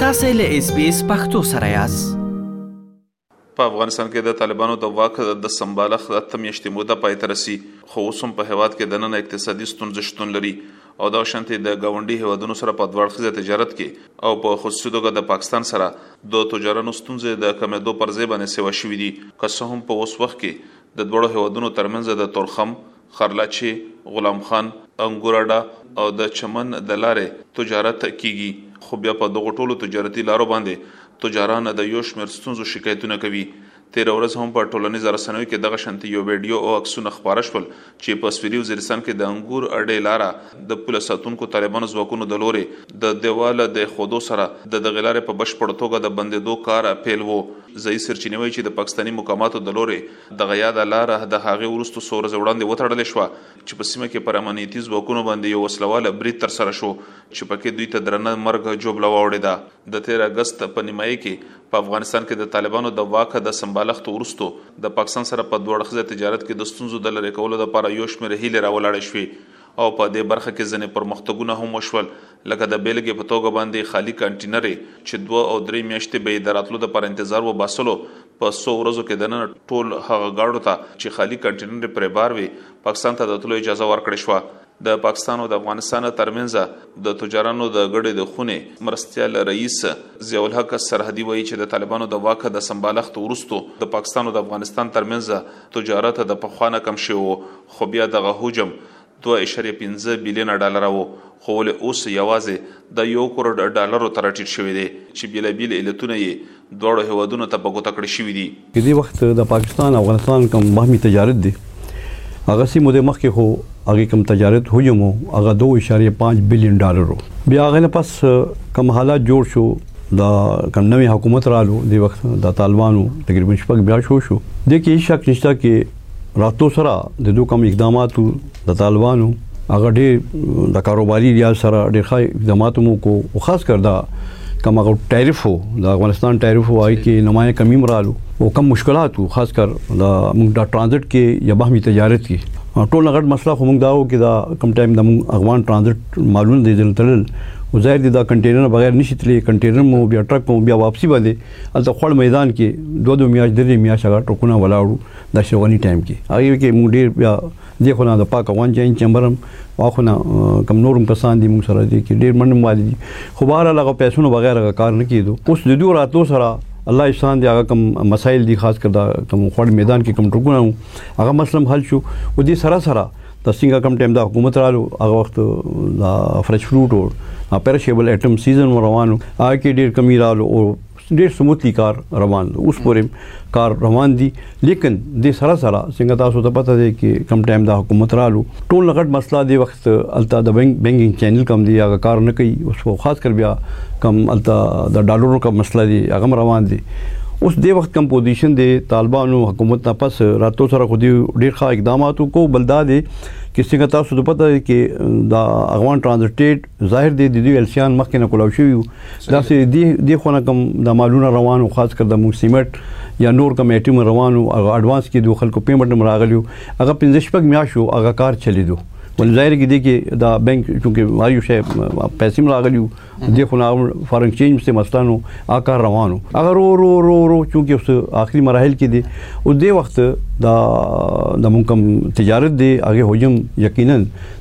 تاسو له اس بي اس پختو سره یاست په افغانستان کې د طالبانو د واک د سمبالښت د تمیشتې موده پای ته رسی خو اوس هم په هواد کې د نن اقتصادي ستونزې شتون لري او دا شانتي د گاونډي هوادونو سره په دوړخزه تجارت کې او په خصوصي توګه د پاکستان سره د تجارانو ستونزې د کمیدو پر ځای باندې سیوا شوې دي که څه هم په اوس وخت کې د دوړو هوادونو ترمنځ د تورخم خرلاچې، غلام خان، انګور اډه او د چمن د لارې تجارت کېږي، خو بیا په دغو ټولو تجارتي لارو باندې تجاران د یو شمېر ستونزو شکایتونه کوي. تېره ورځ هم په ټولنیزه رسنیو کې دغه شانتې یو ویډیو او عکسونه خپاره شول چې په سویلي وزیرستان کې د انګور اډې لاره د پوله ساتونکو طالبانو ځواکونو د لورې د دېوال د اېښودو سره د دغې لارې په بشپړه توګه د بندېدو کار پیل و. ځايي سرچینې وايي چې د پاکستاني مقاماتو د لورې دغه یاده لاره د هغې وروسته څو ورځې وړاندې وتړل شوه چې په سیمه کې پر امنیتي ځواکونو باندې یو وسلواله برید ترسره شو چې پکې دوی ته درنه مرګ جوبله واوړېده د تیر اګست په نیمایي کې په افغانستان کې د طالبانو د واکه د سمبالښت وروسته د پاکستان سره په دوه اړخیزه تجارت کې د ستونزو د لرې کولو لپاره یو شمېر هیلې راولاړې شوې او په دې برخه کې ځینې پرمختګونه هم وشول لکه د بیلګې په توګه باندې خالي کانټینرې چې دوه او درې میاشتې به یې د راتلو لپاره انتظار وباسلو په څو ورځو کې دننه ټول هغه ګاډو ته چې خالی کنټینر پرې بار وي پاکستان ته د تلو اجازه ورکړې شو د پاکستان او د افغانستان ترمنځ د تجارانو د غړې د خونه مرستيال رئیس ضیاء الحق سرحدي وایي چې د طالبانو د واک د سمبالښت ورستو د پاکستان او د افغانستان ترمنځ تجارت د پخوانه کم شوو خو بیا دغه حجم دوه اعشاریه پنځه بلین ډالر وو خو ولې اوس یوازې د یو کرور ډالرو ته راټیټ شوی دی چې بیلابیل علتونه یې دواړو هیوادونو ته په ګوته کړې شوي دي. د دې وخت د پاکستان افغانستان کوم باهمي تجارت دی هغه څه مودې مخکې خو هغه کوم تجارت حجم وو هغه دوه اعشاریه پنځه بلین ډالر وو بیا هغه نه پس کوم حالات جوړ شو د کوم نوې حکومت رالو د وخت د طالبانو تقریبا شپږ بیا شو شو د کې شک نشته کې راتلو سره د دوه کوم اقداماتو د طالبانو هغه ډېر د کاروباري لحاظ سره ډېر ښه اقدامات مو کو او خاص کر دا کوم هغه ټاریف وو د افغانستان ټاریف وای کې نمایه کمی مرالو او کم مشکلات وو خاص کر د موږ د ترانزیت کې یا بهمي تجارت کې ټول غټ مسله خو موږ دا و کې دا کم ټایم د افغان ترانزیت معلوم دي دل تلل او ظاهر دي دا کنټینر بغیر نشي تللی کنټینر مو بیا ټرک مو بیا واپسی باندې الته خړ میدان کې دوه دوه میاش درې میاش هغه ټرکونه ولاړو د شغونی ټایم کې هغه کې موږ ډیر بیا د خو نه د پاک افغان جاین چمبرم او خو نه کم نورم کسان دي موږ سره دي کې ډیر منم والي خو بهر لغه پیسونو بغیر کار نه کیدو اوس د دوه راتلو سره الله احسان دی هغه کوم مسایل دي خاص کړه کوم خړ میدان کې کوم ټکونه هغه مسلم حل شو او دې سره سره د څنګه کم ټیم د حکومت رالو هغه وخت د فرش فروټ او پیرشیبل اټم سیزن روانو هغه کې ډیر کمی رالو او ډیر سموتلی کار روان دی اوس پورې کار روان دي لیکن د سره سره څنګه تاسو ته پته دی چې کم ټایم دا حکومت رالو ټول غټ مسله دی وخت الته د بانک بانکینګ چینل کم دی هغه کار نه کوي اوس خو خاص کر بیا کم الته د ډالرو کم مسله دی هغه روان دي اوس د وخت کم پوزیشن دی طالبانو حکومت نه پس راتو سره خو دی ډیر ښه اقدامات کو بلدا دی چې څنګه تاسو ته پته دی چې دا افغان ترانزیټ ظاهر دی د دوی السیان مخکې نه کولاو شوی وو داسې دی دی خو نه کوم د مالونه روانو خاص کر د موږ سیمټ یا نور کوم ایټم روانو هغه اډوانس کې دوه خلکو پیمنټ هم راغلی هغه 15 شپږ میاشو هغه کار چلیدو ول ظاهر کې دی کې دا بانک چې هر یو شی پیسې راغلی دی خو نه فارن چینج سم استانو آ کار روانو هغه رو رو رو رو چې اخري مراحل کې دی او دی وخت دا د موږ تجارت دی هغه هجوم یقینا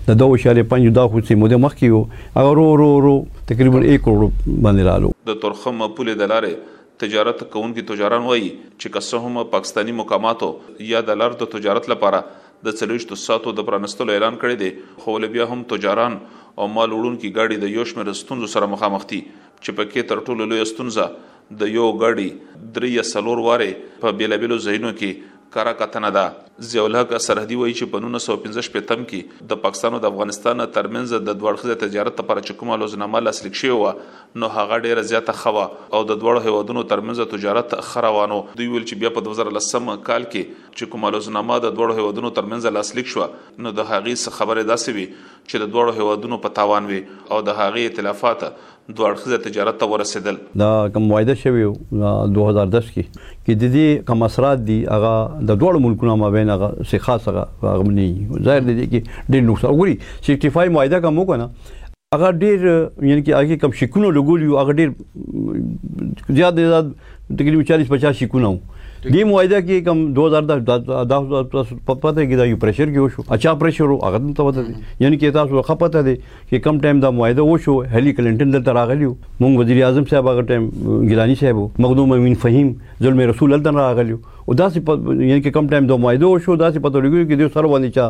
د دغو شارې پنجو دا خو څۀ موده مخکې يو هغه رو رو رو تقريباً ايک کروړو باندې رالو. د تورخم پولې د لارې تجارت کوونکي تجاران وايي چې که څه هم پاکستاني مقاماتو يا د لار د تجارت لپاره د څلوېښتو ساعتو د پرانستلو اعلان کړی دی خو ولې بيا هم تجاران او مال وړونکي ګاډي د يو شمېر ستونزو سره مخامخ دي چې پکې تر ټولو لويه ستونزه د يو غړي درې یا څلور واره په بیلابیلو ځایونو کې کره کتنه ده ضیاءالحق سرحدي وایي چې په 1915 پتم کې د پاکستان او د افغانستان ترمنځ د دوړخزه تجارت لپاره چې کومه لوزنامه لاسلیک شوې و نو هغه ډیره زیاته خوا او د دوړو هیوادونو ترمنځ تجارت خروانو دوی ویل چې بیا په 2010 کال کې چې کومه لوزنامه د دوړو هیوادونو ترمنځ لاسلیک شو نو د هغې خبره داسې وي چې د دواړو هېوادونو په تاوان وې او د هغې اتلافات دوه اړخیزه تجارت ته ورسېدل. دا کوم معاهده شوې دوه هزار دس کې کې د دې کوم اثرات دي هغه د دواړو ملکونو مابین هغه څه خاص هغه هغه نه دي ظاهر دی دې کې ډېر نقصان وګوري سکسټي فایو معاهده کوم وکنه هغه ډېر یعنی کې هغه کوم شکونه لګولي هغه ډېر زیات زیات تقریبا 40 50 شیکونه وو دې معاهده کې کم 2010 په پته کې دا یو پرشر کې وشو اچھا پرشر او هغه ته وته دي یعنی کې تاسو خو پته دي چې کم ټایم دا معاهده وشو هلی کلینټن دلته راغلی مونږ وزیر اعظم صاحب هغه ټایم ګیلانی صاحب مخدوم امین فهیم ظلم رسول دلته راغلی او دا سي یعنی کې کم ټایم دا معاهده وشو دا سي پته لګی کې د سر باندې چا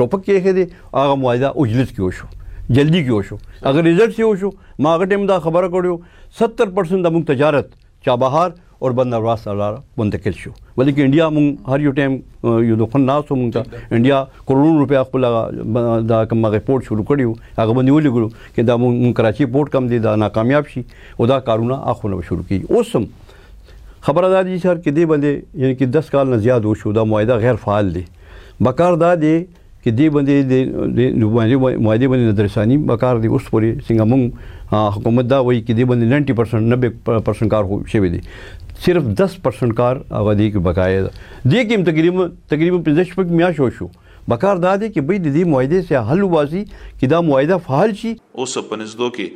ټوپک کې خېدي هغه معاهده اجلس کې وشو جلدی کې وشو اگر رزلټ یې وشو ما هغه ټیم دا خبره کړو ستر پرسنټ د موږ تجارت چابهار اور بندر واس سره منتقل شو ولې کې انډیا مون هر یو ټایم یو د خن ناس مون ته انډیا کروڑونو روپیا خپل دا کوم رپورټ شروع کړیو هغه باندې ولګلو کې دا مون کراچي پورت کم دي دا ناکامیاب شي او دا کارونه اخونه شروع کی اوسم خبره دا دي سر کې دی باندې یعنی کې 10 کال نه زیات وشو دا معاهده غیر فعال دي بکار دا دي کې دې باندې د معاهدې باندې نظرثاني به کار دی اوس پورې څنګه مونږ حکومت دا وایي کې دې باندې 90% 90% کار خو شوی دی صرف 10% کار هغه دی کې بقایا ده دې کې تقریبا تقریبا 15 شپږ میاشتې شو بکار دا دی چې به د دې معاهده سره حل واسي چې دا معاهده فعال شي اوس په نږدو کې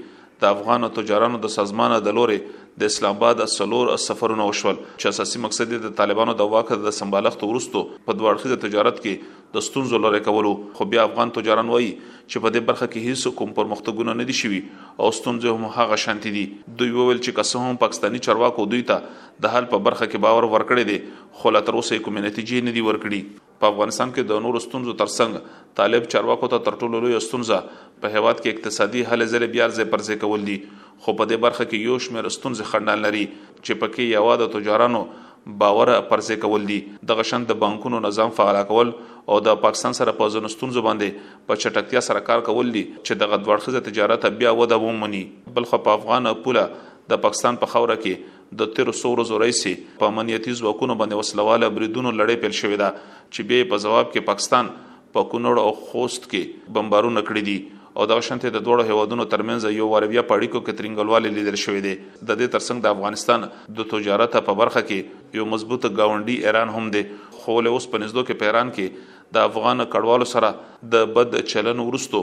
د افغانو تجارانو د سازمان د لوري د اسلام آباد سلور سفرونه وشول چې اساسي مقصد د طالبانو د واک د سمبالښت ورستو په دوه اړخیز تجارت کې د ستونزو لری کولو خو بیا افغان تجاران وایي چې په دې برخه کې هیڅ کوم پرمختګونه نه دي شوي او ستونزې هم هغه شانتي دي دوی وویل چې که څه هم پاکستاني چارواکو دوی ته د حل په برخه کې باور ورکړی دی خو لا تر اوسه کومې نتیجې نه دي ورکړي په افغانستان کې د نورو ستونزو ترڅنګ طالب چارواکو ته تر ټولو لوی ستونزه په هیواد کې اقتصادي هلې ځلې بیا ځای پر ځای کول دي خو په دې برخه کې یو شمېر ستونزې خنډان لري چې پکې یوه د تجارانو باور پر ځای کول دي دغه شان د بانکونو نظام فعال کول او د پاکستان سره په ځینو ستونزو باندې په چټکتیا سره کار کول دي چې دغه دوړخیزه تجارت بیا وده ومني بلخو په افغان پوله د پاکستان په خوره کې د تیر څو ورځو راهیسې په امنیتي ځواکونو باندې وسلواله بریدونو لړۍ پیل شوې ده چې بیا په ځواب کې پاکستان په کونړ او خوست کې بمبارونه کړي دي او دغه شانته د دوړو هوادونو ترمنځ یو وار بیا پاړیکو کې ترنګلواله لیدل شوې ده د دې ترڅنګ د افغانستان د تجارت په برخه کې یو مضبوط گاونډي ایران هم دی خو له اوس په نږدې کې په ایران کې د افغان کډوالو سره د بد چلن ورستو